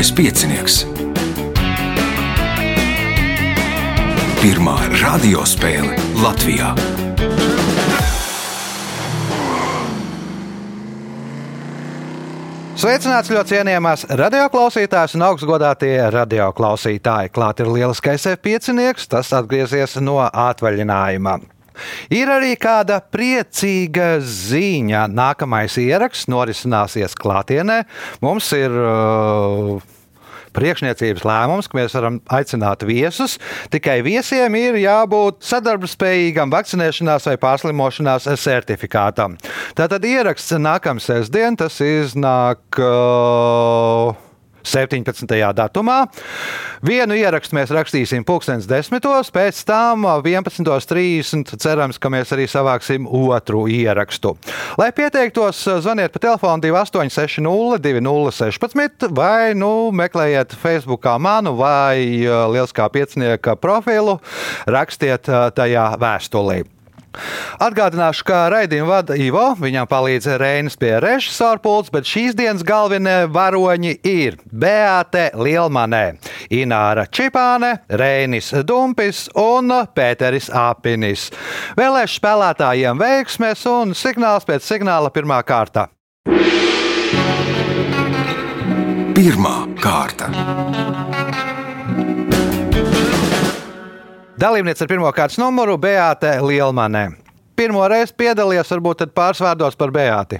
Lieliskais piecinieks. Pirmā radiospēle Latvijā. Sveicināts ļoti cienījamās radioklausītājas un augstgadātie radioklausītāji. Klāt ir lieliskais piecinieks, tas atgriezies no atvaļinājuma. Ir arī kāda priecīga ziņa. Nākamais ieraksts norisināsies klātienē. Mums ir uh, priekšniecības lēmums, ka mēs varam aicināt viesus. Tikai viesiem ir jābūt sadarbspējīgam vakcinēšanās vai pārslimošanās certifikātam. Tātad ieraksts nākamā sestdien, tas iznāk. Uh, 17. datumā. Vienu ierakstu mēs rakstīsim 2010. pēc tam 11.30. cerams, ka mēs arī savāksim otru ierakstu. Lai pieteiktos, zvaniet pa telefonu 2860 2016 vai nu, meklējiet Facebook manu vai Lieliskā piecinieka profilu, rakstiet tajā vēstulī. Atgādināšu, ka raidījumu vada Ivo, viņam palīdz Reinas pie režisora pults, bet šīs dienas galvenie varoņi ir Beate Lielmanē, Ināra Čipāne, Reinis Dumpis un Pēteris Apinis. Vēlēšu spēlētājiem veiksmes un signāls pēc signāla pirmā kārta. Pirmā kārta. Dalībniece ar pirmā kārtas numuru Beate Lielmanē. Pirmo reizi piedalījies, varbūt pāris vārdos par Beāti.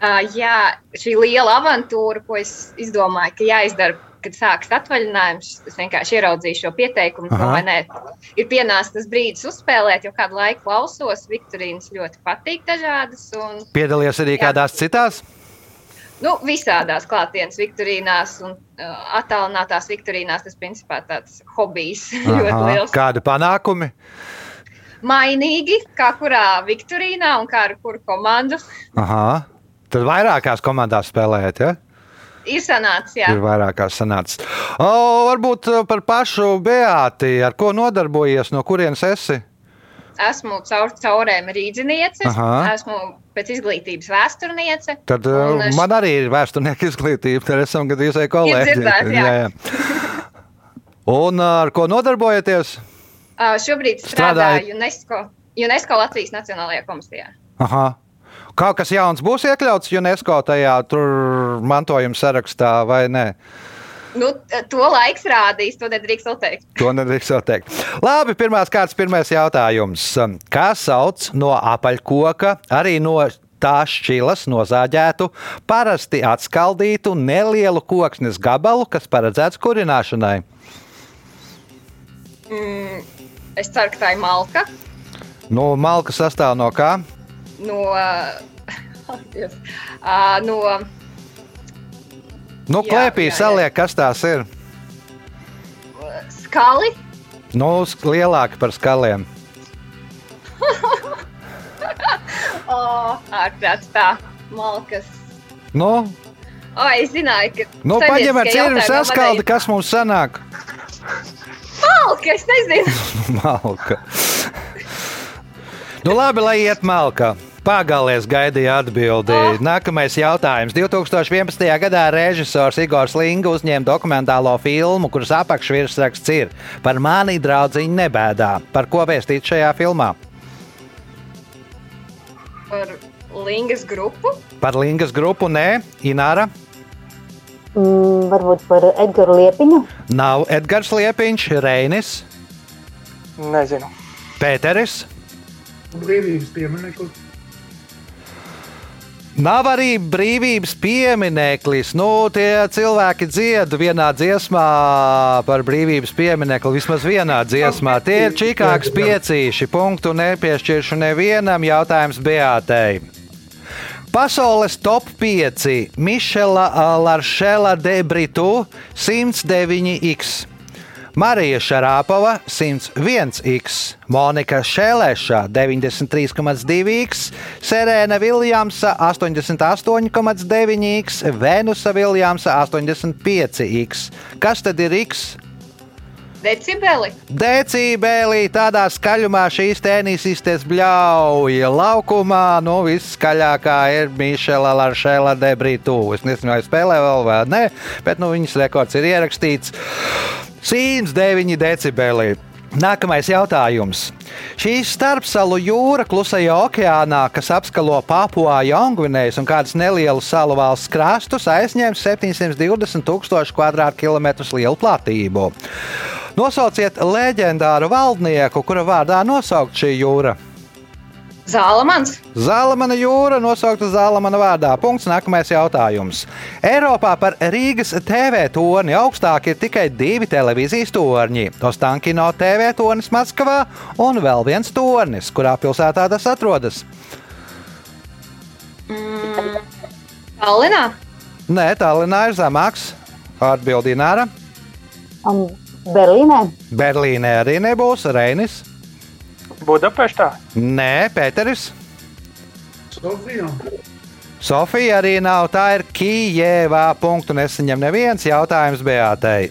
Uh, jā, šī liela avantūra, ko es izdomāju, ka jāizdara, kad sāksies atvaļinājums, es vienkārši ieraudzīju šo pieteikumu. Domāju, nē, ir pienācis tas brīdis uzspēlēt, jo kādu laiku klausos. Viktorīnas ļoti patīk dažādas. Un, Piedalījies arī jā. kādās citās? Nu, visādās klātienes viktorīnās un uh, attālinātās viktorīnās tas principā tāds hobijs ļoti liels. Kādi panākumi? Mainīgi, kā kurā viktorīnā un kā ar kuru komandu. Aha. Tad vairākās komandās spēlējat, ja? Ir sanācis, jā. Ir vairākās sanācis. O, varbūt par pašu Beāti, ar ko nodarbojies, no kurienes esi? Esmu caur caurēm rīzniece, esmu pēc izglītības vēsturniece. Tad un, uh, man arī ir vēsturnieka izglītība, tad esam gandrīz vai kolēģi. Dzirdēt, jā. jā, jā. Un uh, ar ko nodarbojaties? Uh, šobrīd strādāju UNESCO, UNESCO Latvijas Nacionālajā komisijā. Aha. Kaut kas jauns būs iekļauts UNESCO tajā mantojuma sarakstā vai ne? Uh, Nu, to laiks rādīs, to nedrīkst teikt. To nedrīkst teikt. Labi, pirmās kārtas, pirmais jautājums. Kā sauc no apaļkoka, arī no tā šķilas nozāģētu, parasti atskaldītu nelielu koksnes gabalu, kas paredzēts kurināšanai? Mm, es ceru, ka tā ir malka. Nu, malka sastāv no kā? No, uh, no Nu, klēpī saliek, kas tās ir? Skali? Nu, lielāki par skaliem. oh, ārprāts tā, malkas. Nu? O, es zināju, ka. Nu, paņem ar cirvi saskaldi, kas mums sanāk. Malka, es nezinu. malka. nu, labi, lai iet malka. Pagalies gaidīja atbildi. Oh. Nākamais jautājums. 2011. gadā režisors Igors Linga uzņēma dokumentālo filmu, kuras apakšvirsraksts ir par mani draudziņu nebēdā. Par ko vēstīt šajā filmā? Par Lingas grupu? Par Lingas grupu, nē, Ināra. Mm, varbūt par Edgars Liepiņu. Nav Edgars Liepiņš, Reinis. Nezinu. Pēteris. Brīvības piemineklis. Nav arī brīvības piemineklis. Nu, tie cilvēki dzied vienā dziesmā par brīvības pieminekli, vismaz vienā dziesmā. Tie ir čikāks piecīši. Punktu nepiešķiršu nevienam jautājums Beatei. Pasaules top 5 Mišela Laršela de Britu 109x. Marija Šarāpova 101x, Monika Šēlēša 93,2x, Serēna Viljamsa 88,9x, Venusa Viljamsa 85x. Kas tad ir x? Decibeli. Decibelī tādā skaļumā šīs tenisistes bļauj laukumā. Nu, viskaļākā ir Mišela Laršela Debrītu. Es nezinu, vai spēlē vēl vai nē, bet nu, viņas rekords ir ierakstīts 109 decibeli. Nākamais jautājums. Šī starpsalu jūra klusajā okeānā, kas apskalo Papua Jaungvinējas un kādas nelielas salu valsts krastus, aizņem 720 tūkstošu kvadrātkilometru lielu platību. Nosauciet leģendāru valdnieku, kura vārdā nosaukt šī jūra. Zālamans. Zālamana jūra nosaukta Zālamana vārdā. Punkts. Nākamais jautājums. Eiropā par Rīgas TV torni augstāk ir tikai divi televīzijas torņi. Ostankino TV tornis Maskavā un vēl viens tornis, kurā pilsētā tas atrodas. Mm. Tallinā. Nē, Tallinā ir zemāks. Atbildīja Nāra. Um, Berlīnē, Berlīnē arī nebūs. Reinis. Budapeštā. Nē, Pēteris. Sofija. Sofija arī nav. Tā ir Kijevā. Punktu nesaņem neviens jautājums Beatei.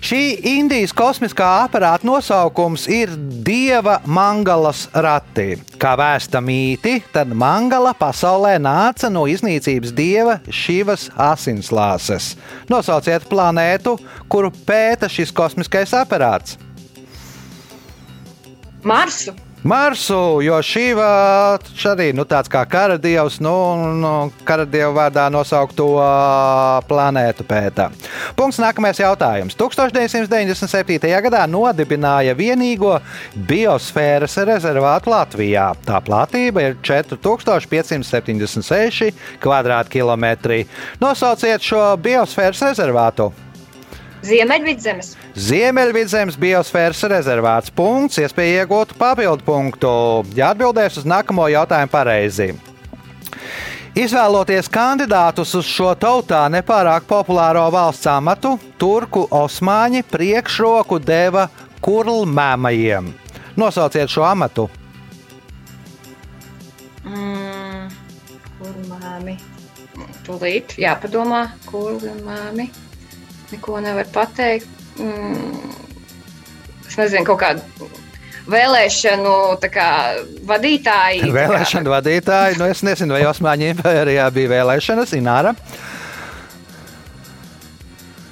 Šī Indijas kosmiskā aparāta nosaukums ir Dieva Mangalas rati. Kā vēsta mīti, tad Mangala pasaulē nāca no iznīcības dieva Šivas asinslāses. Nosauciet planētu, kuru pēta šis kosmiskais aparāts. Marsu. Marsu, jo šī arī nu, tāds kā karadievs, nu, nu karadieva vārdā nosaukto planētu pētā. Punkts nākamais jautājums. 1997. gadā nodibināja vienīgo biosfēras rezervātu Latvijā. Tā platība ir 4576 km2. Nosauciet šo biosfēras rezervātu! Ziemeļvidzemes. Ziemeļvidzemes biosfēras rezervāts. Punkts, iespēja iegūt papildu punktu. Ja atbildēs uz nākamo jautājumu pareizi. Izvēloties kandidātus uz šo tautā nepārāk populāro valsts amatu, turku osmaņi priekšroku deva kurlmēmajiem. Nosauciet šo amatu. Mm. Kur māmi? Tūlīt jāpadomā, kur māmi. Neko nevar pateikt. Mm. Es nezinu, kaut kādu vēlēšanu kā, vadītāji. Vēlēšana vadītāji, nu es nezinu, vai Osmaņu impērijā bija vēlēšanas, Ināra.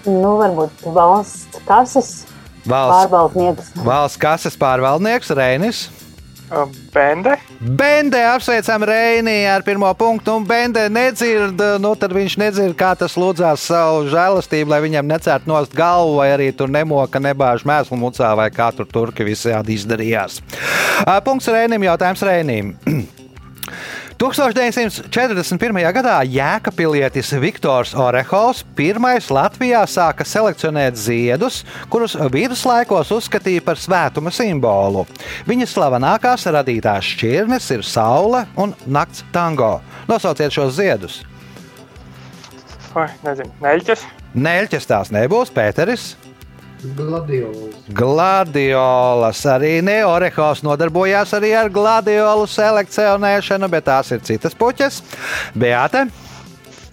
nu, varbūt valsts kases Valsts, pārvaldnieks. valsts kases pārvaldnieks Reinis. Bende. Bende apsveicam Reini ar pirmo punktu, un Bende nedzird, nu tad viņš nedzird, kā tas lūdzās savu žēlastību, lai viņam necērtu nost galvu, vai arī tur nemoka, nebāž mēslu mucā, vai kā tur turki visādi izdarījās. Punkts Reinim, jautājums Reinim. 1941. gadā jēkapilietis Viktors Orehovs pirmais Latvijā sāka selekcionēt ziedus, kurus viduslaikos uzskatīja par svētuma simbolu. Viņa slavenākās radītās šķirnes ir saule un nakts tango. Nosauciet šos ziedus. Nezinu, neļķis. Neļķis tās nebūs, Pēteris. Gladiols. Gladiolas arī ne. Orehovs nodarbojās arī ar gladiolu selekcionēšanu, bet tās ir citas puķes. Beate,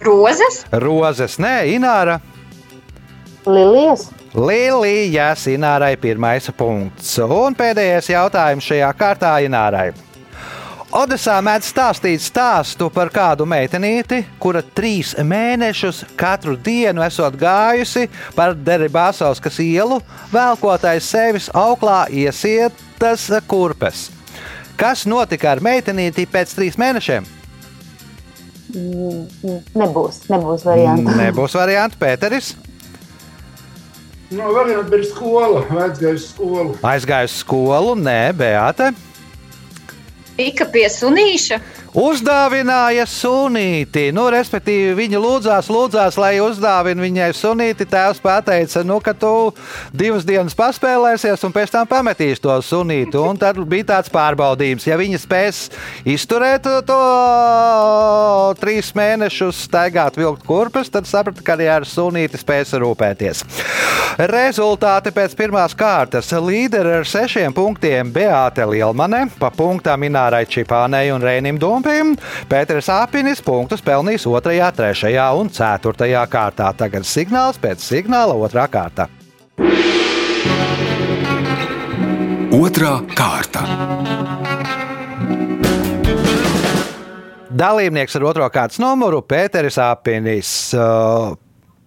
Rozes. rozes, nē, Ināra. Lilijas, Lilija Sinārai pirmais punkts. Un pēdējais jautājums šajā kārtā Inārai. Odesā mēdz stāstīt stāstu par kādu meitenīti, kura trīs mēnešus katru dienu esot gājusi par Deribāsauskas ielu, velkotais sevis auklā iesietas kurpes. Kas notika ar meitenīti pēc trīs mēnešiem? nebūs, nebūs variantu. Nebūs variants, Pēteris. No varianta ir skola, vecgājis skolu. Aizgājusi uz skolu, nē, Beata. Tika pie sunīša. Uzdāvināja sunīti. Nu, respektīvi, viņa lūdzās, lūdzās, lai uzdāvina viņai sunīti. Tēvs pateica, nu, ka tu divas dienas paspēlēsies un pēc tam pametīsi to sunīti. Un tad bija tāds pārbaudījums, ja viņa spēs izturēt to trīs mēnešus, staigāt vilkt kurpes, tad saprata, ka arī ar sunīti spēs rūpēties. Rezultāti pēc pirmās kārtas. Līderi ar sešiem punktiem Beāte Lielmane, pa punktām Inārai Čipānei un Rēnim Dumpim. Pēters Apinis punktus pelnīs 2, 3 un 4 kārtā. Tagad signāls pēc signāla 2 kārta. Otra kārta. Dalībnieks ar otro kārtas numuru - Pēteris Apinis. Uh,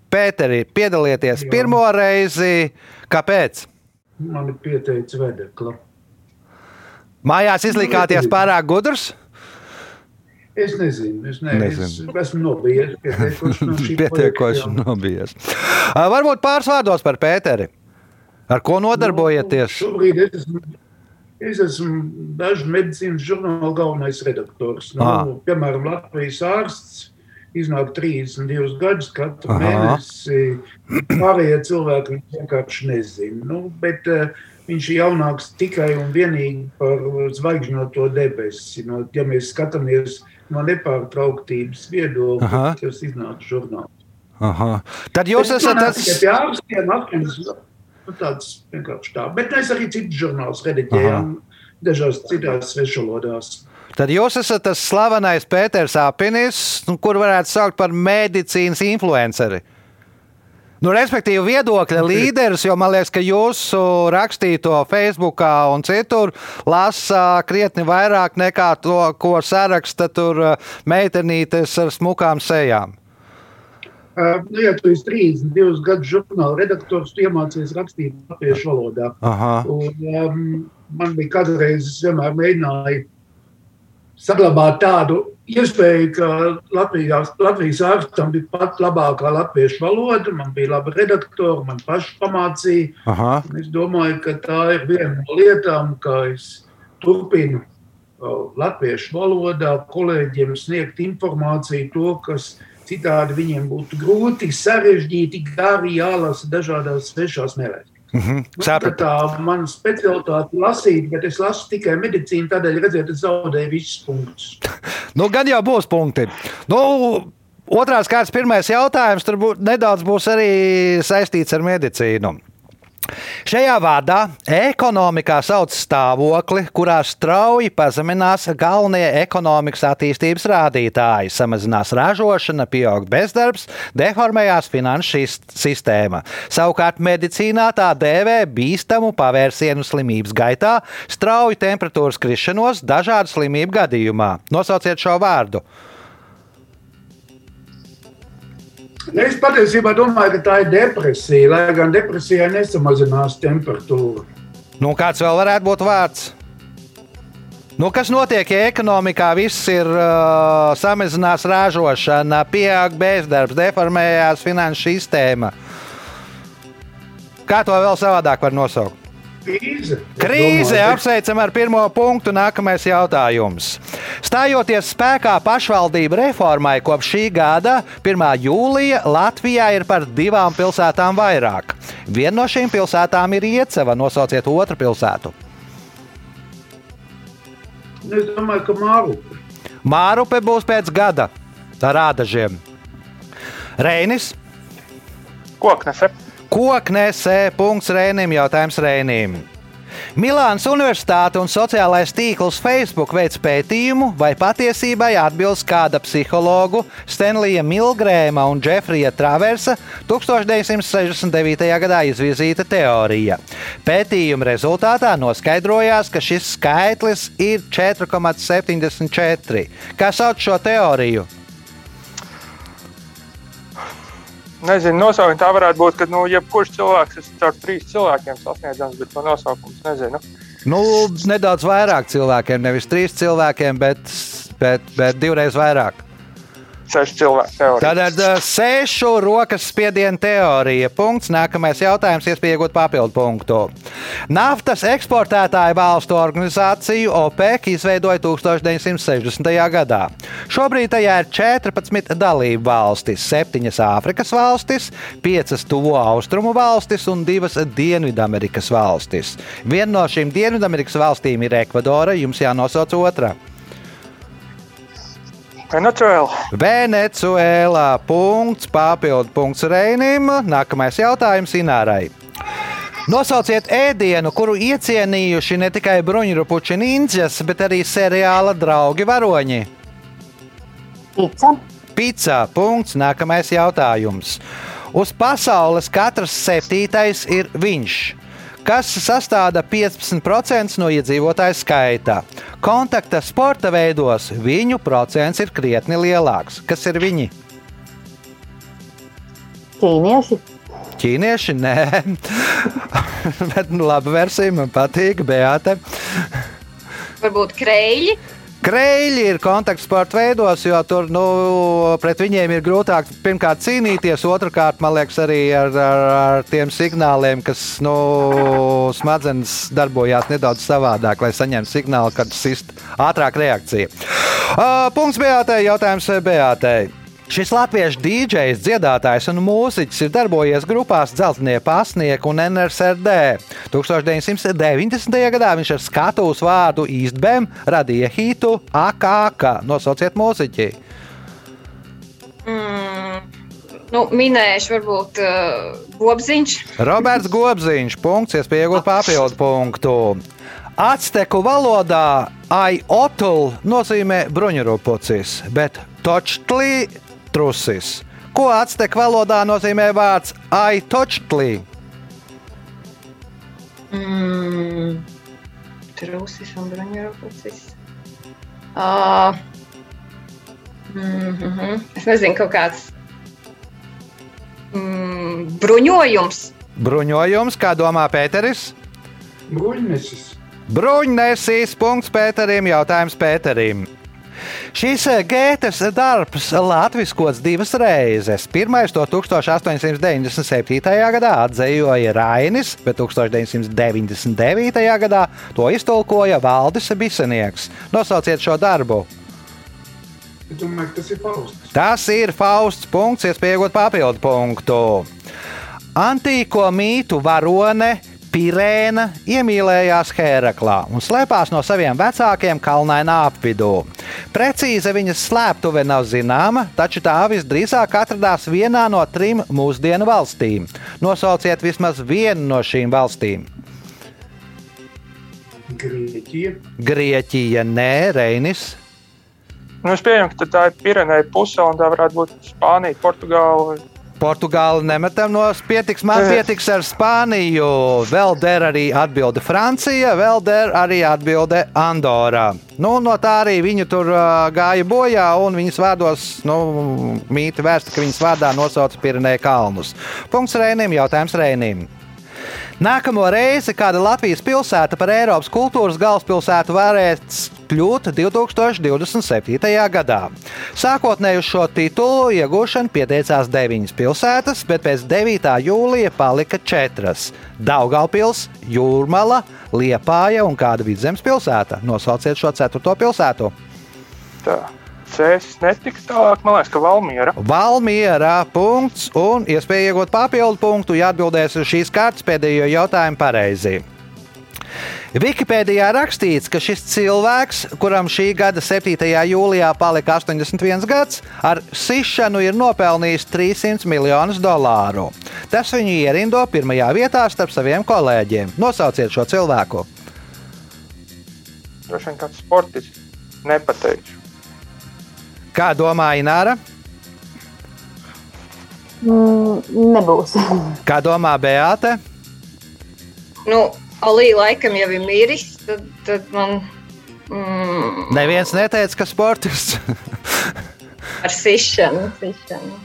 Pēteri, piedalieties Jā. pirmo reizi. Kāpēc? Man ir pieteicis vedekla. Mājās izlikāties pārāk gudrs? Es nezinu, es, ne, Nezinu. es esmu nobijies pietiekoši no nobijies. Varbūt pāris vārdos par Pēteri. Ar ko nodarbojieties? Nu, šobrīd es esmu, es esmu dažu medicīnas žurnālu galvenais redaktors. Nu, Ah. piemēram, Latvijas ārsts iznāk 32 gadus katru Aha. mēnesi. Pārējie cilvēki vienkārši nezina. Nu, bet, uh, Viņš ir jaunāks tikai un vienīgi par zvaigžņoto debesi. No, ja mēs skatāmies no nepārtrauktības viedokļa, tas iznāk žurnālā. Aha. Tad jūs Bet esat tas. pie ārstiem, atmiņas, nu, tāds vienkārši tā. Bet mēs arī citus žurnālus rediģējām dažās citās svešvalodās. Tad jūs esat tas slavenais Pēters Apinis, nu, kur varētu saukt par medicīnas influenceri. Nu, respektīvi, viedokļa līderis, jo man liekas, ka jūsu rakstīto Facebook un citur lasa krietni vairāk nekā to, ko saraksta tur uh, meitenītes ar smukām sejām. Uh, nu, ja tu esi 32 gadu žurnāla redaktors, tu iemācies rakstīt latviešu valodā. Aha. Un, um, man bija kādreiz, es vienmēr mēģināju saglabāt tādu iespēju, ka Latvijas, Latvijas ārstam bija pat labākā latviešu valoda. Man bija laba redaktora, man paši pamācīja. Aha. Es domāju, ka tā ir viena no lietām, kā es turpinu uh, latviešu valodā kolēģiem sniegt informāciju, to, kas citādi viņiem būtu grūti, sarežģīti, gari jālasa dažādās svešās mēlēs. Mhm. Nu, Sapratu. tā tā mana specialitāte ir lasīt, bet es lasu tikai medicīnu. Tādēļ, redziet, es zaudēju visus punktus. Nu, gan jau būs punkti. Nu, otrās kārtas pirmais jautājums tur bū, nedaudz būs arī saistīts ar medicīnu. Šajā vārdā ekonomikā sauc stāvokli, kurā strauji pazeminās galvenie ekonomikas attīstības rādītāji. Samazinās ražošana, pieaug bezdarbs, deformējās finanšu sistēma. Savukārt medicīnā tā dēvē bīstamu pavērsienu slimības gaitā, strauju temperatūras krišanos dažādu slimību gadījumā. Nosauciet šo vārdu. Es patiesībā domāju, ka tā ir depresija, lai gan depresijai nesamazinās temperatūra. Nu, kāds vēl varētu būt vārds? Nu, kas notiek, ja ekonomikā viss ir uh, samazinās ražošana, pieaug bezdarbs, deformējās finanšu sistēma? Kā to vēl savādāk var nosaukt? Krīze. Krīze apsveicam ar pirmo punktu. Nākamais jautājums. Stājoties spēkā pašvaldību reformai kopš šī gada 1. jūlija Latvijā ir par divām pilsētām vairāk. Viena no šīm pilsētām ir Iecava. Nosauciet otru pilsētu. Es domāju, ka Māru. Mārupe būs pēc gada ar rādažiem. Reinis, Koknese. Koknesē, Reinim, jautājums Reinim. Milānas Universitāte un sociālais tīkls Facebook veids pētījumu, vai patiesībai atbilst kāda psihologu Stenlija Milgrēma un Džefrija Traversa 1969. gadā izvirzīta teorija. Pētījuma rezultātā noskaidrojās, ka šis skaitlis ir 4,74. Kā sauc šo teoriju? Nezinu, nosaukums tā varētu būt, ka nu, jebkurš cilvēks ir caur trīs cilvēkiem sasniedzams, bet to nosaukums nezinu. Nu, nedaudz vairāk cilvēkiem, nevis trīs cilvēkiem, bet, bet, bet divreiz vairāk. Seši cilvēki teorija. Tātad ā, sešu rokas spiedienu teorija. Punkts. Nākamais jautājums, iespēja iegūt papildu punktu. Naftas eksportētāju valstu organizāciju OPEC izveidoja 1960. gadā. Šobrīd tajā ir 14 dalību valstis, 7 Āfrikas valstis, 5 Tuvo Austrumu valstis un 2 Dienvidamerikas valstis. Viena no šīm Dienvidamerikas valstīm ir Ekvadora, jums jānosauc otra. Venecuēla. Venecuēlā. Punkts, papildu punkts Reinim. Nākamais jautājums Inārai. Nosauciet ēdienu, kuru iecienījuši ne tikai bruņurupuči ninjas, bet arī seriāla draugi varoņi. Pica, Pizza. Punkts. Nākamais jautājums. Uz pasaules katrs septītais ir viņš. Kas sastāda 15% no iedzīvotāju skaita. Kontakta sporta veidos viņu procents ir krietni lielāks. Kas ir viņi? Ķīnieši. Ķīnieši? Nē, bet nu, laba versija man patīk. Beata. Varbūt kreļi. Kreļi ir kontaktsporta veidos, jo tur nu, pret viņiem ir grūtāk pirmkārt cīnīties, otrkārt, man liekas, arī ar, ar, ar tiem signāliem, kas nu, smadzenes darbojās nedaudz savādāk, lai saņemtu signālu, kad sist ātrāk reakcija. Uh, punkts Beatai, jautājums Beatai. Šis latviešu dīdžejs, dziedātājs un mūziķis ir darbojies grupās Zeltnieku pasnieku un NSRD. 1990. gadā viņš ar skatuves vārdu Eastbam radīja hitu AKK. Nosauciet mūziķi! Mm, nu, minējuši varbūt uh, Bobziņš. Roberts Gobziņš, punkts, iespēja iegūt papildu punktu. Acteku valodā aiotl nozīmē bruņurupucis, bet točtlī trusis. Ko acteku valodā nozīmē vārds aitočtlī? Mm, trusis un bruņurupucis. Uh, mm -hmm. Es nezinu, kaut kāds mm, bruņojums. Bruņojums, kā domā Pēteris? Bruņnesis. Bruņnesīs punkts Pēterim, jautājums Pēterim. Šīs gētas darbs latviskots divas reizes. Pirmais to 1897. gadā atzējoja Rainis, bet 1999. gadā to iztulkoja Valdis Bisenieks. Nosauciet šo darbu! Domāju, tas ir Fausts. Tas ir Fausts punkts, iespējot papildu punktu. Antīko mītu varone Pirēna iemīlējās Hēraklā un slēpās no saviem vecākiem kalnainā apvidū. Precīzi viņas slēptuve nav zināma, taču tā visdrīzāk atradās vienā no trim mūsdienu valstīm. Nosauciet vismaz vienu no šīm valstīm. Grieķija. Grieķija, nē, Reinis. Nu, es pieņemu, ka tā ir Pirenēja puse, un tā varētu būt Spānija, Portugāla. Portugāli nemetam no pietiks, man pietiks ar Spāniju. Vēl der arī atbilde Francija, vēl der arī atbilde Andorā. Nu, no tā arī viņi tur uh, gāja bojā, un viņas vārdos nu, mīti vērsta, ka viņas vārdā nosauca Pirenēja kalnus. Punkts Rēnim, jautājums Rēnim. Nākamo reizi kāda Latvijas pilsēta par Eiropas kultūras galvaspilsētu varēs kļūt 2027. gadā. Sākotnēji uz šo titulu iegūšanu pieteicās deviņas pilsētas, bet pēc 9. jūlija palika četras - Daugaupils, Jūrmala, Liepāja un kāda vidzemes pilsēta. Nosauciet šo ceturto pilsētu. Tā. Cēsis netika tālāk, man liekas, ka Valmiera. Valmiera punkts un iespēja iegūt papildu punktu, ja atbildēs uz šīs kārtas pēdējo jautājumu pareizi. Wikipēdijā rakstīts, ka šis cilvēks, kuram šī gada 7. jūlijā palika 81 gads, ar sišanu ir nopelnījis 300 miljonus dolāru. Tas viņu ierindo pirmajā vietā starp saviem kolēģiem. Nosauciet šo cilvēku. Droši vien kāds sportists. Nepateikšu. Kā domā Ināra? Mm, nebūs. Kā domā Beāte? Nu, Alī laikam jau ir miris, tad, tad man mm, Neviens neteica, ka sportists. ar sišanu. sišanu.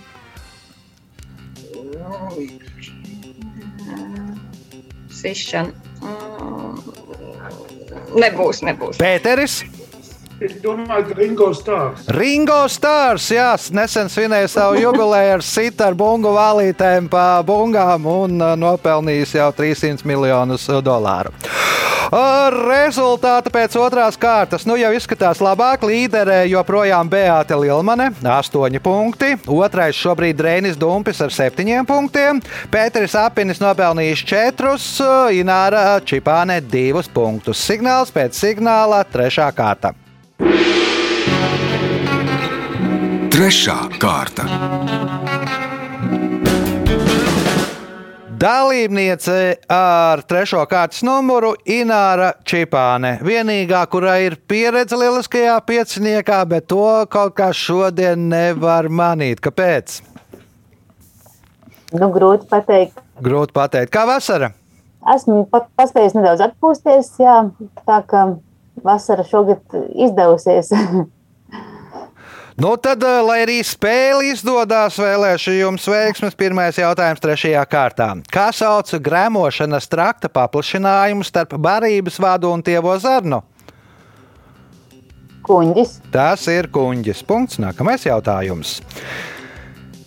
Sišana. Mm, Nebūs, nebūs. Pēteris. Es domāju, ka Ringo Stārs. Ringo Stars, jā, nesen svinēja savu jubileju ar situ ar bungu valītēm pa bungām un uh, nopelnījis jau 300 miljonus dolāru. Uh, Rezultāti pēc otrās kārtas nu jau izskatās labāk. Līderē joprojām Beāte Lilmane, 8 punkti. Otrais šobrīd Reinis Dumpis ar 7 punktiem. Pēteris Apinis nopelnījis 4, Ināra Čipāne 2 punktus. Signāls pēc signāla, 3. kārta. Trešā kārta. Dalībniece ar trešo kārtas numuru Ināra Čipāne. Vienīgā, kurai ir pieredze lieliskajā pieciniekā, bet to kaut kā šodien nevar manīt. Kāpēc? Nu, grūti pateikt. Grūti pateikt, kā vasara. Esmu pat paspējis nedaudz atpūsties, jā, tā ka vasara šogad izdevusies. Nu, tad, eh, lai arī spēle izdodas, vēlēšu jums veiksmes. Pirmais jautājums, trešajā kārtā. Kā sauc gremošanas trakta paplašinājumu starp barības vadu un tievo zarnu? Kuņģis, Tas ir kuģis. Punkts. Nākamais jautājums.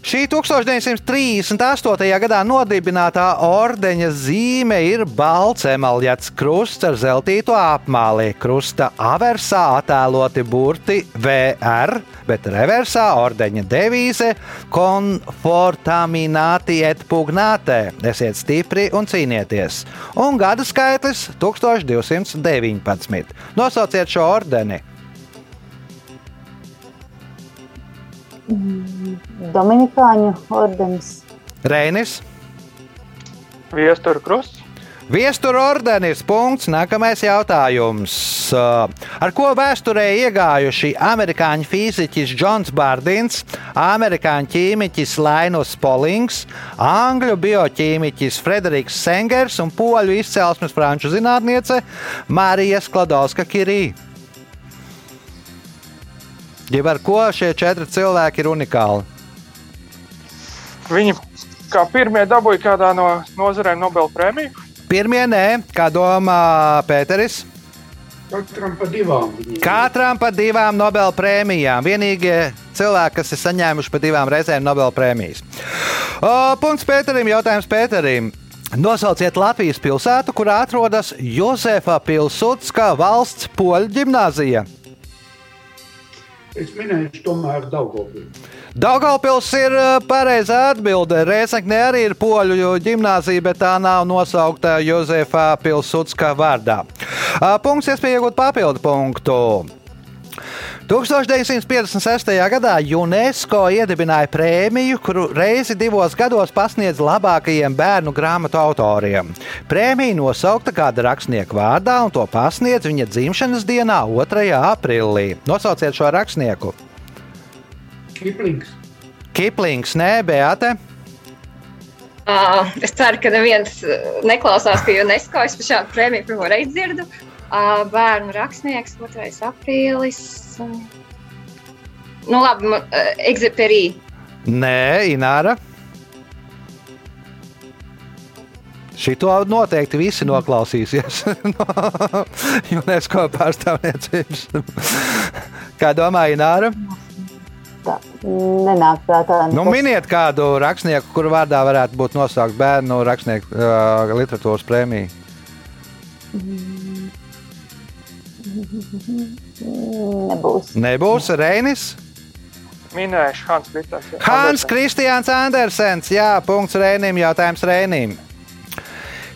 Šī 1938. gadā nodibinātā ordeņa zīme ir balts emaļģēts krusts ar zeltītu apmāli. Krusta aversā attēloti burti VR, bet reversā ordeņa devīze Confortamināti et pugnāte. Esiet stipri un cīnieties. Un gada skaitlis 1219. Nosauciet šo ordeni! Dominikāņu ordenis, Reinis. Viestura krusts. Viestura ordenis. Punkts. Nākamais jautājums. Uh, Ar ko vēsturē iegājuši amerikāņu fiziķis Džons Bārdins, amerikāņu ķīmiķis Lainus Polings, angļu bioķīmiķis Frederiks Sengers un poļu izcelsmes franču zinātniece Marija Skladovska Kirī? Jeb ar ko šie četri cilvēki ir unikāli? Viņi kā pirmie dabūja kādā no nozarēm Nobel prēmiju. Pirmie nē, kā domā Pēteris. Katram pa divām. Katram pa divām Nobel prēmijām. Vienīgie cilvēki, kas ir saņēmuši pa divām reizēm Nobel prēmijas. O, punkts Pēterim, jautājums Pēterim. Nosauciet Latvijas pilsētu, kurā atrodas Josefa Pilsudska valsts poļu gimnāzija. Es minēšu tomēr Daugavpili. Daugaupils ir ā, pareizā atbilde. Rēzakne arī ir poļu gimnāzija, bet tā nav nosaukta Josefa Pilsudska vārdā. Punkts, iespēja iegūt papildu punktu. 1956. gadā UNESCO iedibināja prēmiju, kuru reizi divos gados pasniedz labākajiem bērnu grāmatu autoriem. Prēmija nosaukta kāda rakstnieka vārdā, un to pasniedz viņa dzimšanas dienā, 2. aprīlī. Nosauciet šo rakstnieku. Kiplings. Kiplings, nē, Beate. Uh, es ceru, ka neviens uh, neklausās pie UNESCO. Es šādu prēmiju pirmo reizi dzirdu. Bērnu rakstnieks, 2. aprīlis. Nu, labi, Exeperī. Nē, Ināra. Šito noteikti visi noklausīsies no UNESCO pārstāvniecības. Kā domā Ināra? tā nenāk prātā. Nu, miniet kādu rakstnieku, kuru vārdā varētu būt nosaukta bērnu rakstnieku uh, literatūras prēmija. Nebūs. Nebūs Reinis. Minējuši Hans Kritās. Hans Kristians Andersens. Jā, punkts Reinim, jautājums Reinim.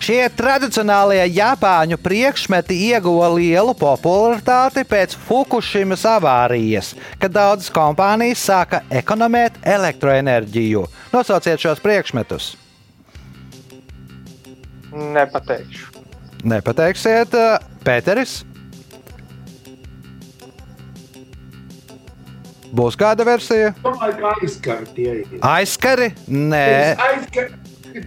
Šie tradicionālie Japāņu priekšmeti ieguva lielu popularitāti pēc Fukushimas avārijas, kad daudzas kompānijas sāka ekonomēt elektroenerģiju. Nosauciet šos priekšmetus. Nepateikšu. Nepateiksiet, uh, Pēteris. Būs kāda versija? Ir. Aizskari? Nē, Aizskar,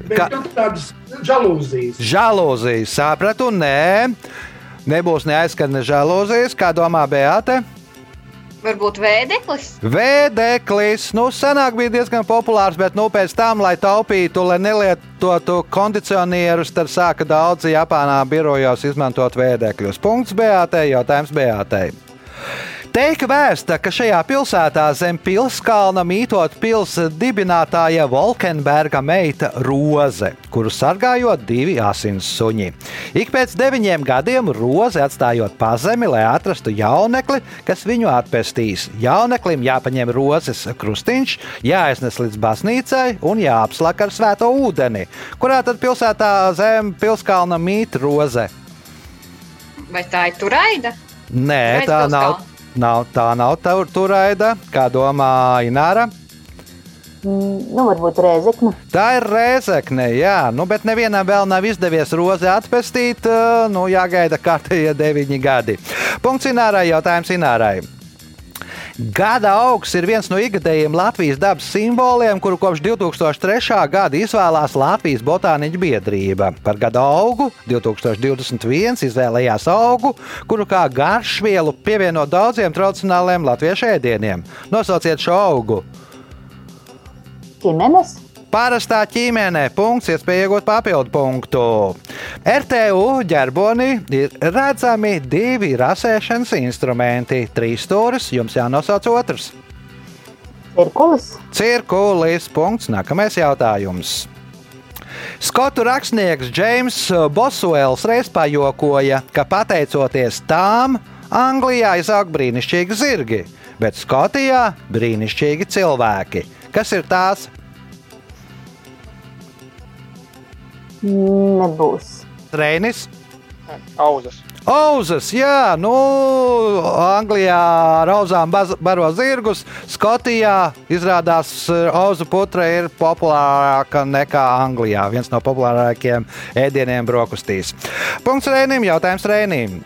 bet Ka- tādas žalūzijas. žēlūzijas. Sapratu, nē. Nebūs ne aizskari, ne žēlūzijas. Kā domā Beate? Varbūt vēdeklis. Vēdeklis, nu, senāk bija diezgan populārs, bet, nu, pēc tam, lai taupītu, lai nelietotu kondicionierus, tad sāka daudzi Japānā birojos izmantot vēdekļus. Punkts Beatē, jautājums Beatē. Teika vēsta, ka šajā pilsētā zem pilskalna mītot pilsētas dibinātāja Volkenberga meita Roze, kuru sargājot divi asins suņi. Ik pēc deviņiem gadiem Roze atstājot pazemi, lai atrastu jaunekli, kas viņu atpestīs. Jauneklim jāpaņem rozes krustiņš, jāaiznes līdz baznīcai un jāapslaka ar svēto ūdeni. Kurā tad pilsētā zem pilskalna mīt Roze? Vai tā ir turaida? Nē, Reiz tā pilskalna. Nav. Tā nav tur, turaida, kā domā Ināra. Mm, Nu, varbūt rēzekne. Tā ir rēzekne, jā, nu, bet nevienam vēl nav izdevies rozi atpestīt. ā, Nu, jāgaida kārtējie deviņi gadi. Punkts Inārai, jautājums Inārai. Gada augs ir viens no ikgadējiem Latvijas dabas simboliem, kuru kopš 2003. gada izvēlās Latvijas botāniķu biedrība. Par gada augu 2021 izvēlējās augu, kuru kā garšvielu pievieno daudziem tradicionāliem latviešu ēdieniem. Nosauciet šo augu! ķimenes. Parastā ķīmenē punkts, iespēja iegūt papildu punktu. RTU ģerbonī ir redzami divi rasēšanas instrumenti. Trīs stūris, jums jānosauc otrs. Cirkulis. Cirkulis. Punkts. Nākamais jautājums. Skotu rakstnieks Džeims Boswells reiz pajokoja, ka pateicoties tām, Anglijā izaug brīnišķīgi zirgi, bet Skotijā brīnišķīgi cilvēki. Kas ir tās? Nebūs. Reinis. Auzas. Auzas, jā, nu, Anglijā ar auzām baz- baro zirgus, Skotijā izrādās eh, auzu putra ir populārāka nekā Anglijā. Viens no populārākajiem ēdieniem brokastīs. Punkts Rēnim, jautājums Rēnim.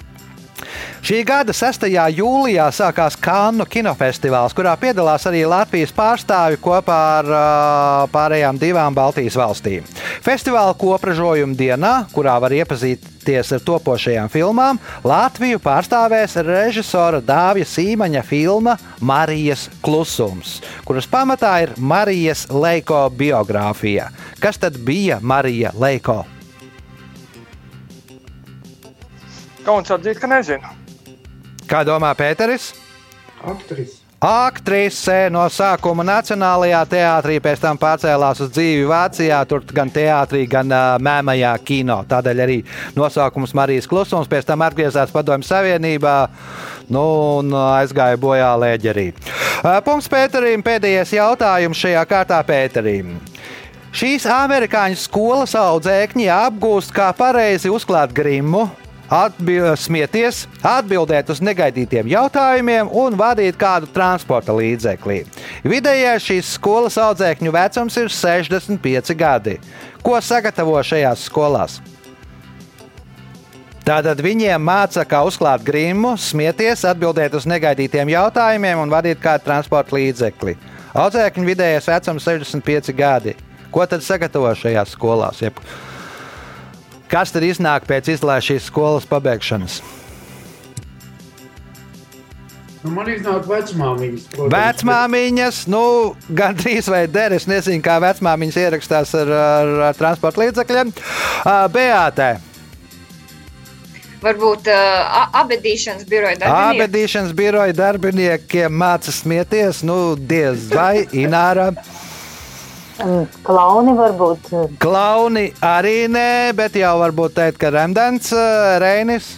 Šī gada 6. jūlijā sākās Kannu kinofestivāls, kurā piedalās arī Latvijas pārstāvi kopā ar uh, pārējām divām Baltijas valstīm. Festivāla kopražojuma dienā, kurā var iepazīties ar topošajām filmām, Latviju pārstāvēs režisora Dāvija Sīmaņa filma Marijas klusums, kuras pamatā ir Marijas Leiko biogrāfija. Kas tad bija Marija Leiko? Kauns atzīt, ka nezinu. Kā domā Pēteris? Aktris. Aktrise no sākuma Nacionālajā teātrī, pēc tam pārcēlās uz dzīvi Vācijā, tur gan teātrī, gan uh, mēmajā kino. Tādēļ arī nosaukums Marijas Klusums, pēc tam atgriezās Padomju Savienībā nu, un aizgāja bojā lēģerī. Uh, punkts Pēterim, pēdējais jautājums šajā kārtā Pēterim. Šīs amerikāņu skolas audzēkņi apgūst, kā pareizi uzklāt grimu, atbi smieties, atbildēt uz negaidītiem jautājumiem un vadīt kādu transporta līdzekli. Vidējais šīs skolas audzēkņu vecums ir 65 gadi. Ko sagatavo šajās skolās? Tātad viņiem māca, kā uzklāt grimu, smieties, atbildēt uz negaidītiem jautājumiem un vadīt kādu transporta līdzekli. Audzēkņu vidējais vecums ir 65 gadi. Ko tad sagatavo šajās skolās? Jeb Kas tad iznāk pēc izlaišanas šīs skolas pabeigšanas? Nu, man iznāk vecmāmiņas. protams, Vecmāmiņas, nu, gandrīz vai der. Es nezinu, kā vecmāmiņas ierakstās ar, ar, ar transporta līdzekļiem. Beātē, Varbūt uh, abadīšanas biroja darbinieks. abadīšanas biroja darbiniekiem māca smieties, nu, diez vai Ināra. Um, Klauni varbūt. uh, Klauni arī nē, bet jau varbūt teikt, ka Remdens, uh, Reinis.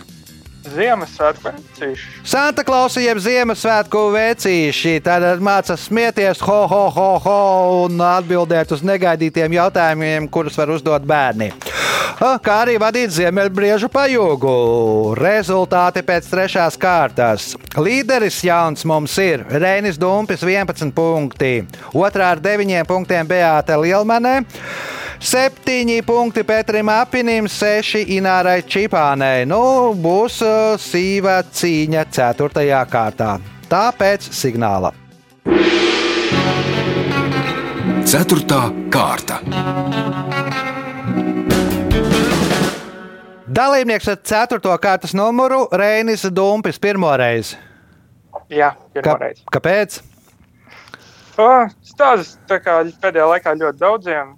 Ziemassvētku vecīši. Santa Klausa jeb Ziemassvētku vecīši. Tad māca smieties, ho, ho, ho, ho, un atbildēt uz negaidītiem jautājumiem, kurus var uzdot bērni. Kā arī vadīt ziemeļbriežu pajūgu. Rezultāti pēc trešās kārtas. Līderis jauns mums ir Reinis Dumpis, 11 punkti. Otrā ar 9 punktiem Beāta Lielmanē. Septiņi punkti Petrim Apinim, seši Inārai Čipānai. Nu, būs uh, sīva cīņa ceturtajā kārtā. Tāpēc signāla. Ceturtā kārta. Dalībnieks ar ceturto kārtas numuru Reinis Dumpis pirmo reizi. Jā, Ka, pirmoreiz. kāpēc? Stāsts pēdējā laikā ļoti daudziem.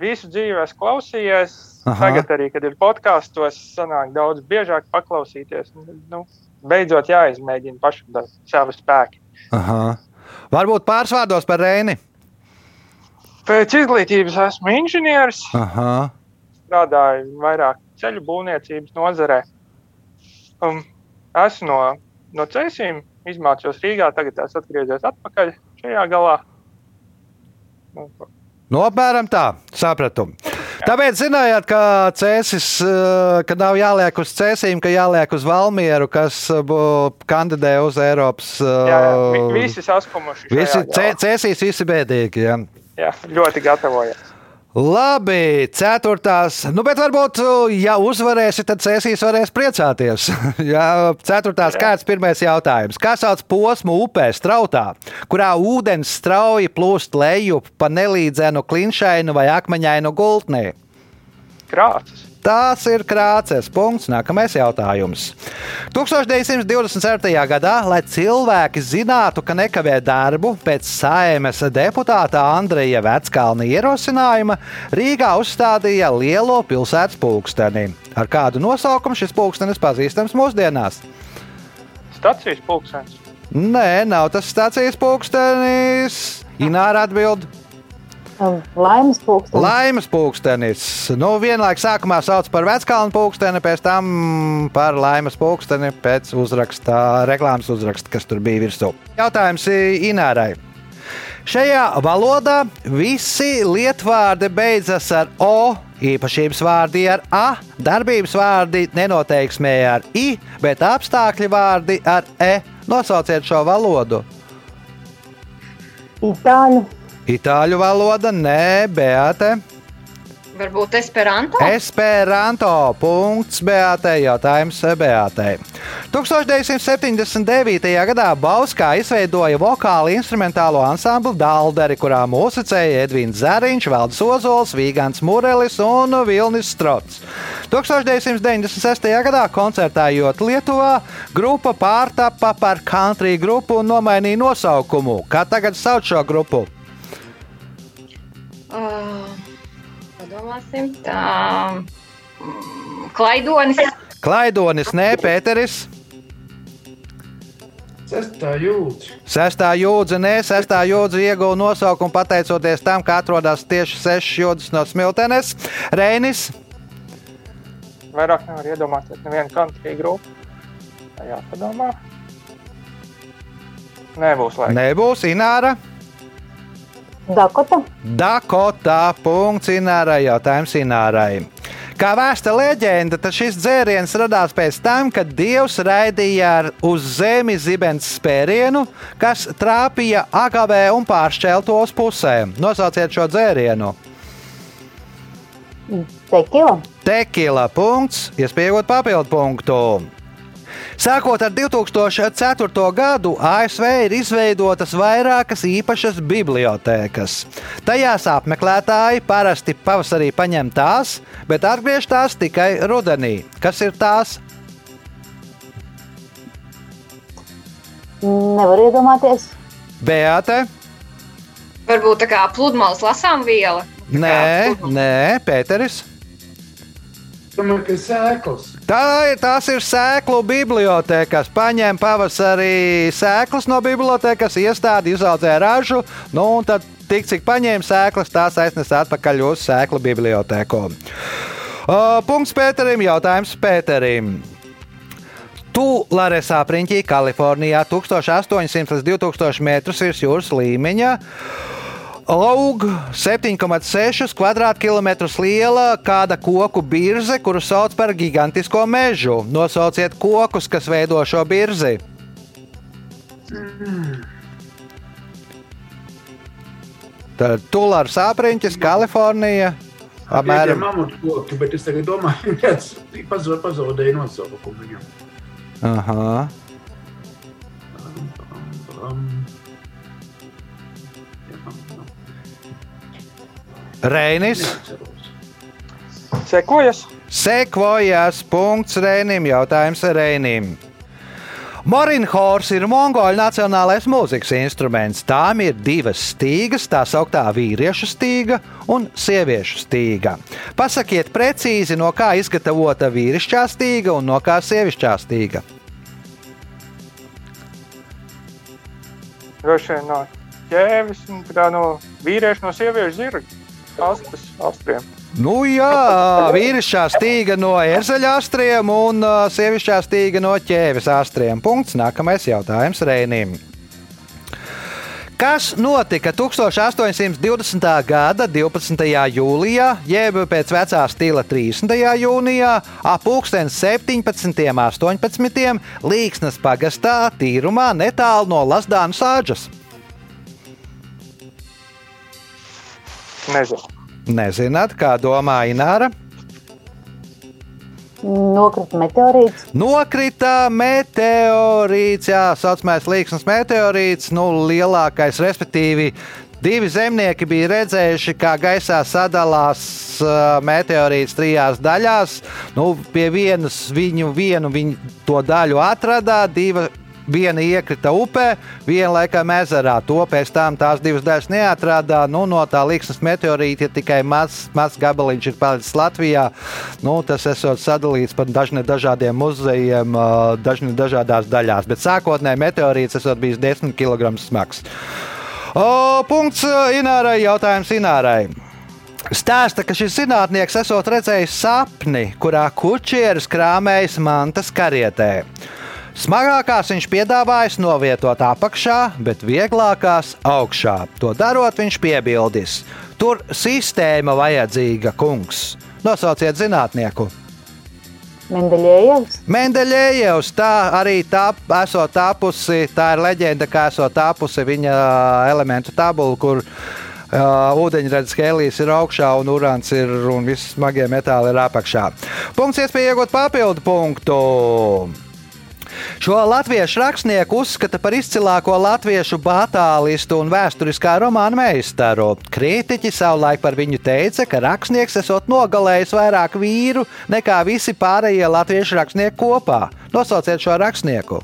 Visu dzīvi esmu klausījies. Aha. Tagad arī, kad ir podkāstos, sanāk daudz biežāk paklausīties. Nu, beidzot jāizmēģina pašam spēki. Aha. Varbūt pāris vārdos par Reini. Pēc izglītības esmu inženieris, Aha. strādāju vairāk ceļu būvniecības nozarē. Um, esmu no, no Cēsīm, izmācījos Rīgā, tagad esmu atgriezies atpakaļ šajā galā. Nu, Nu, apmēram tā, sapratu. Tāpēc zinājāt, ka cēsis, eh, ka nav jāliek uz cēsīm, ka jāliek uz Valmieru, kas eh, kandidē uz Eiropas. jā, jā, eh, vi- visi saskumuši. Visi cē- cēsīs, visi bēdīgi. Jā. Jā, ļoti gatavojas. Labi, ceturtās. Nu, bet varbūt, ja uzvarēsi, tad sesijas varēs priecāties. Jā, ceturtās kārtas pirmais jautājums. Kā sauc posmu upē strautā, kurā ūdens strauji plūst lejup pa nelīdzenu klinšainu vai akmeņainu gultnī? Krāsas. Tās ir krāces. Punkts. Nākamais jautājums. 1927. gadā, lai cilvēki zinātu, ka nekavē darbu, pēc saimes deputāta Andreja Veckalna ierosinājuma Rīgā uzstādīja lielo pilsētas pulksteni. Ar kādu nosaukumu šis pulkstenis pazīstams mūsdienās? Stacijas pulkstenis. Nē, nav tas stācijas pulkstenis. Ināra atbild. Laimes pulkstenis. Laimes pulkstenis. Nu, vienlaikus sākumā sauc par vecālu pulksteni, pēc tam par laimes pulksteni pēc uzraksta, reklāmas uzraksta, kas tur bija virsū. Jautājums Inārai. Šajā valodā visi lietvārdi beidzas ar O, īpašības vārdi ar A, darbības vārdi nenoteiksmē ar I, bet apstākļu vārdi ar E. Nosauciet šo valodu. Itāļu. Itāļu valoda, nē, Beate. Varbūt Esperanto? Esperanto. Punkts Beatē. Jautājums Beatē. 1979. gadā Bauskā izveidoja vokālu instrumentālo ansamblu Dalderi, kurā mūzicēja Edvins Zariņš, Valdis Ozols, Vīgants Murelis un Vilnis Strots. 1996. gadā koncertējot Lietuvā, grupa pārtapa par country grupu un nomainīja nosaukumu. Kā tagad sauc šo grupu? Uh, padomāsim. Tā. mm, Klaidonis. Klaidonis, nē, Pēteris. Sestā jūdzi. Sestā jūdzi, nē, sestā jūdzi ieguva nosaukumu pateicoties tam, ka atrodas tieši sešas jūdzes no smiltenes. Reinis, Vairāk nevar iedomāties nevienu country grupu. Tā jāpadomā. Nebūs laika. nebūs Ināra. Dakota. Dakota. Punkts Inārai. Jautājums Inārai. Kā vēsta leģenda, tad šis dzēriens radās pēc tam, kad Dievs raidīja uz zemi zibens spērienu, kas trāpīja agavē un pāršķeltos pusēm. Nosauciet šo dzērienu. Tekila. Tekila punkts, iespējot papildu punktu. Sākot ar 2004. gadu, ASV ir izveidotas vairākas īpašas bibliotēkas. Tajās apmeklētāji parasti pavasarī paņem tās, bet atgriež tās tikai rudenī. Kas ir tās? Nevar iedomāties. Beate? Varbūt tā kā pludmales lasām viela. Nē, nē, Pēteris. Domāju, ka sēklas. Tā tās ir sēklu bibliotēkas. Paņem pavasarī sēklas no bibliotēkas, iestādi izaudzē ražu, nu, un tad tik cik paņēma sēklas, tās aiznes atpakaļ uz sēklu bibliotēku. Uh, punkts Pēterim, jautājums Pēterim. Tularesā priņķī, Kalifornijā, 1800 līdz 2000 metrus virs jūras līmeņa. Aug 7,6 km2 liela kāda koku birze, kuru sauc par gigantisko mežu. Nosauciet kokus, kas veido šo birzi. Tad Tulārs apriņķis, Kalifornija. Apmēram Apmēram. mamutu koki, bet es domāju, ka tas pazaudēja nosaukumu viņam. Aha. Reinis. Sekojas. Sekvojas punkts Reinim. Jautājums Reinim. Morinhors ir mongoļu nacionālais mūzikas instruments. Tām ir divas stīgas, tā sauktā vīriešu stīga un sieviešu stīga. Pasakiet precīzi, no kā izgatavota vīrišķā stīga un no kā sievišķā stīga. Droši vien no ķēvis, no vīrieša, no sieviešu zirga. Astas, astriem. Nu, jā, vīrišķā stīga no ērzeļa astriem un ā, sievišķā stīga no ķēves astriem. Punkts. Nākamais jautājums Reinim. Kas notika 1820. gada 12. jūlijā, jeb pēc vecā stila 30. jūnijā, ap 17. un 18. Līksnes pagastā, tīrumā netālu no Lasdānas āģes? Nezinu. Nezināt, kā domā Ināra? Nokrita meteorīts. Nokrita meteorīts, jā, tā saucamais līksnes meteorīts, nu, lielākais, respektīvi. Divi zemnieki bija redzējuši, kā gaisā sadalās uh, meteorīts trijās daļās. Nu, pie vienas viņu vienu viņu to daļu atrada, divi Viena iekrita upē, viena laikam ezerā. To pēc tam tās divas daļas neatrādā. Nu, no tā līksnes meteorīta tikai mazs maz gabaliņš ir palicis Latvijā. Nu, tas esot sadalīts pa dažne, dažādiem muzejiem, dažne, dažādās daļās. Bet sākotnēji meteorīts esot bijis 10 kg smags. O, punkts Inārai, jautājums Inārai. Stāsta, ka šis zinātnieks esot redzējis sapni, kurā kučieris krāmējas mantas karietē. Smagākās viņš piedāvājis novietot apakšā, bet vieglākās augšā. To darot, viņš piebildis: Tur sistēma vajadzīga, kungs. Nosauciet zinātnieku! Mendeļējevs. Mendeļējevs, tā arī tā esot tapusi, tā ir leģenda, kā esot tapusi viņa elementu tabula, kur Uh, ūdeņradas hēlijas ir augšā, un urāns ir un visi smagie metāli ir apakšā. Punkts, iespēja iegūt papildu punktu. Šo latviešu rakstnieku uzskata par izcilāko latviešu batālistu un vēsturiskā romāna meistaru. Kritiķi savulaik par viņu teica, ka rakstnieks esot nogalējis vairāk vīru nekā visi pārējie latviešu rakstnieki kopā. Nosauciet šo rakstnieku!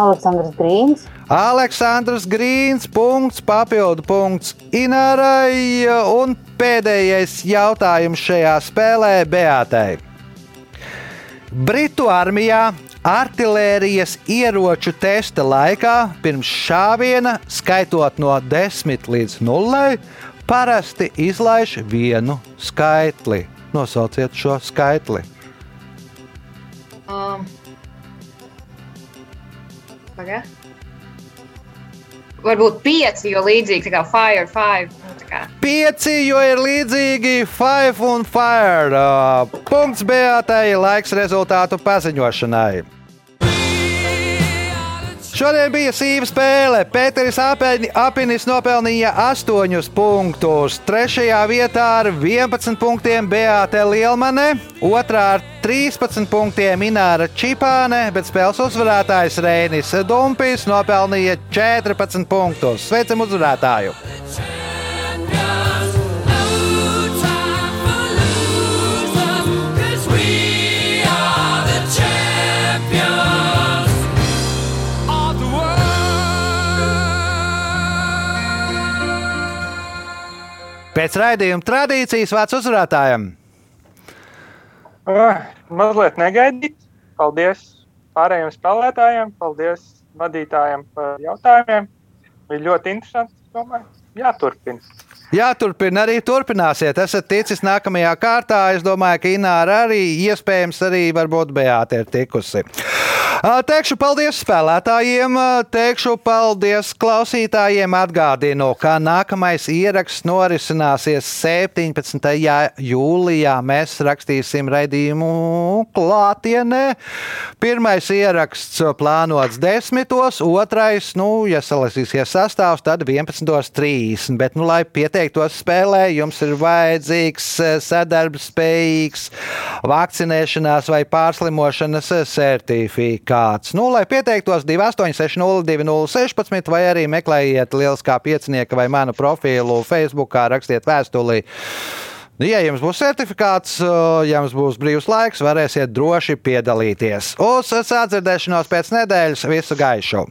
Aleksandrs Grīns. Aleksandrs Grīns, punkts, papildu punkts Inārai un pēdējais jautājums šajā spēlē Beatai. Britu armijā artērijas ieroču testa laikā pirms šāviena, skaitot no 10 līdz 0, parasti izlaiž vienu skaitli. Nosauciet šo skaitli. Um. Paga. Varbūt pieci, jo līdzīgi kā Fire 5. Pieci, jo ir līdzīgi Five un Fire. Uh, punkts Beatai, laiks rezultātu paziņošanai. Šodien bija sīva spēle. Pēteris Apinis nopelnīja 8 punktus. Trešajā vietā ar 11 punktiem Beate Lielmane, otrā ar 13 punktiem Ināra Čipāne, bet spēles uzvarētājs Rēnis Dumpis nopelnīja 14 punktus. Sveicam uzvarētāju! Pēc raidījuma tradīcijas vārds uzvarētājiem. Uh, mazliet negaidīt. Paldies pārējiem spēlētājiem, paldies vadītājiem par jautājumiem. Bija ļoti interesanti. Domāju, jāturpina. Jāturpina arī turpināsiet. Esat ticis nākamajā kārtā. Es domāju, ka Ināra arī iespējams arī varbūt Beāte ir tikusi. Teikšu paldies spēlētājiem, teikšu paldies klausītājiem. Atgādinu, ka nākamais ieraksts norisināsies 17. jūlijā. Mēs rakstīsim raidījumu klātienē. Pirmais ieraksts plānots 10. otrais, nu, ja salasīsies sastāvs, tad 11.30. Bet, nu, lai pieteiktos spēlē, jums ir vajadzīgs sadarbspējīgs vakcinēšanās vai pārslimošanas certifikāts kāds. Nu, lai pieteiktos 2860, 2016, vai arī meklējiet Lieliskā piecinieka vai manu profilu Facebook, rakstiet vēstuli. Nu, ja jums būs certifikāts, ja jums būs brīvs laiks, varēsiet droši piedalīties. Uz sadzirdēšanos pēc nedēļas visu gaišu!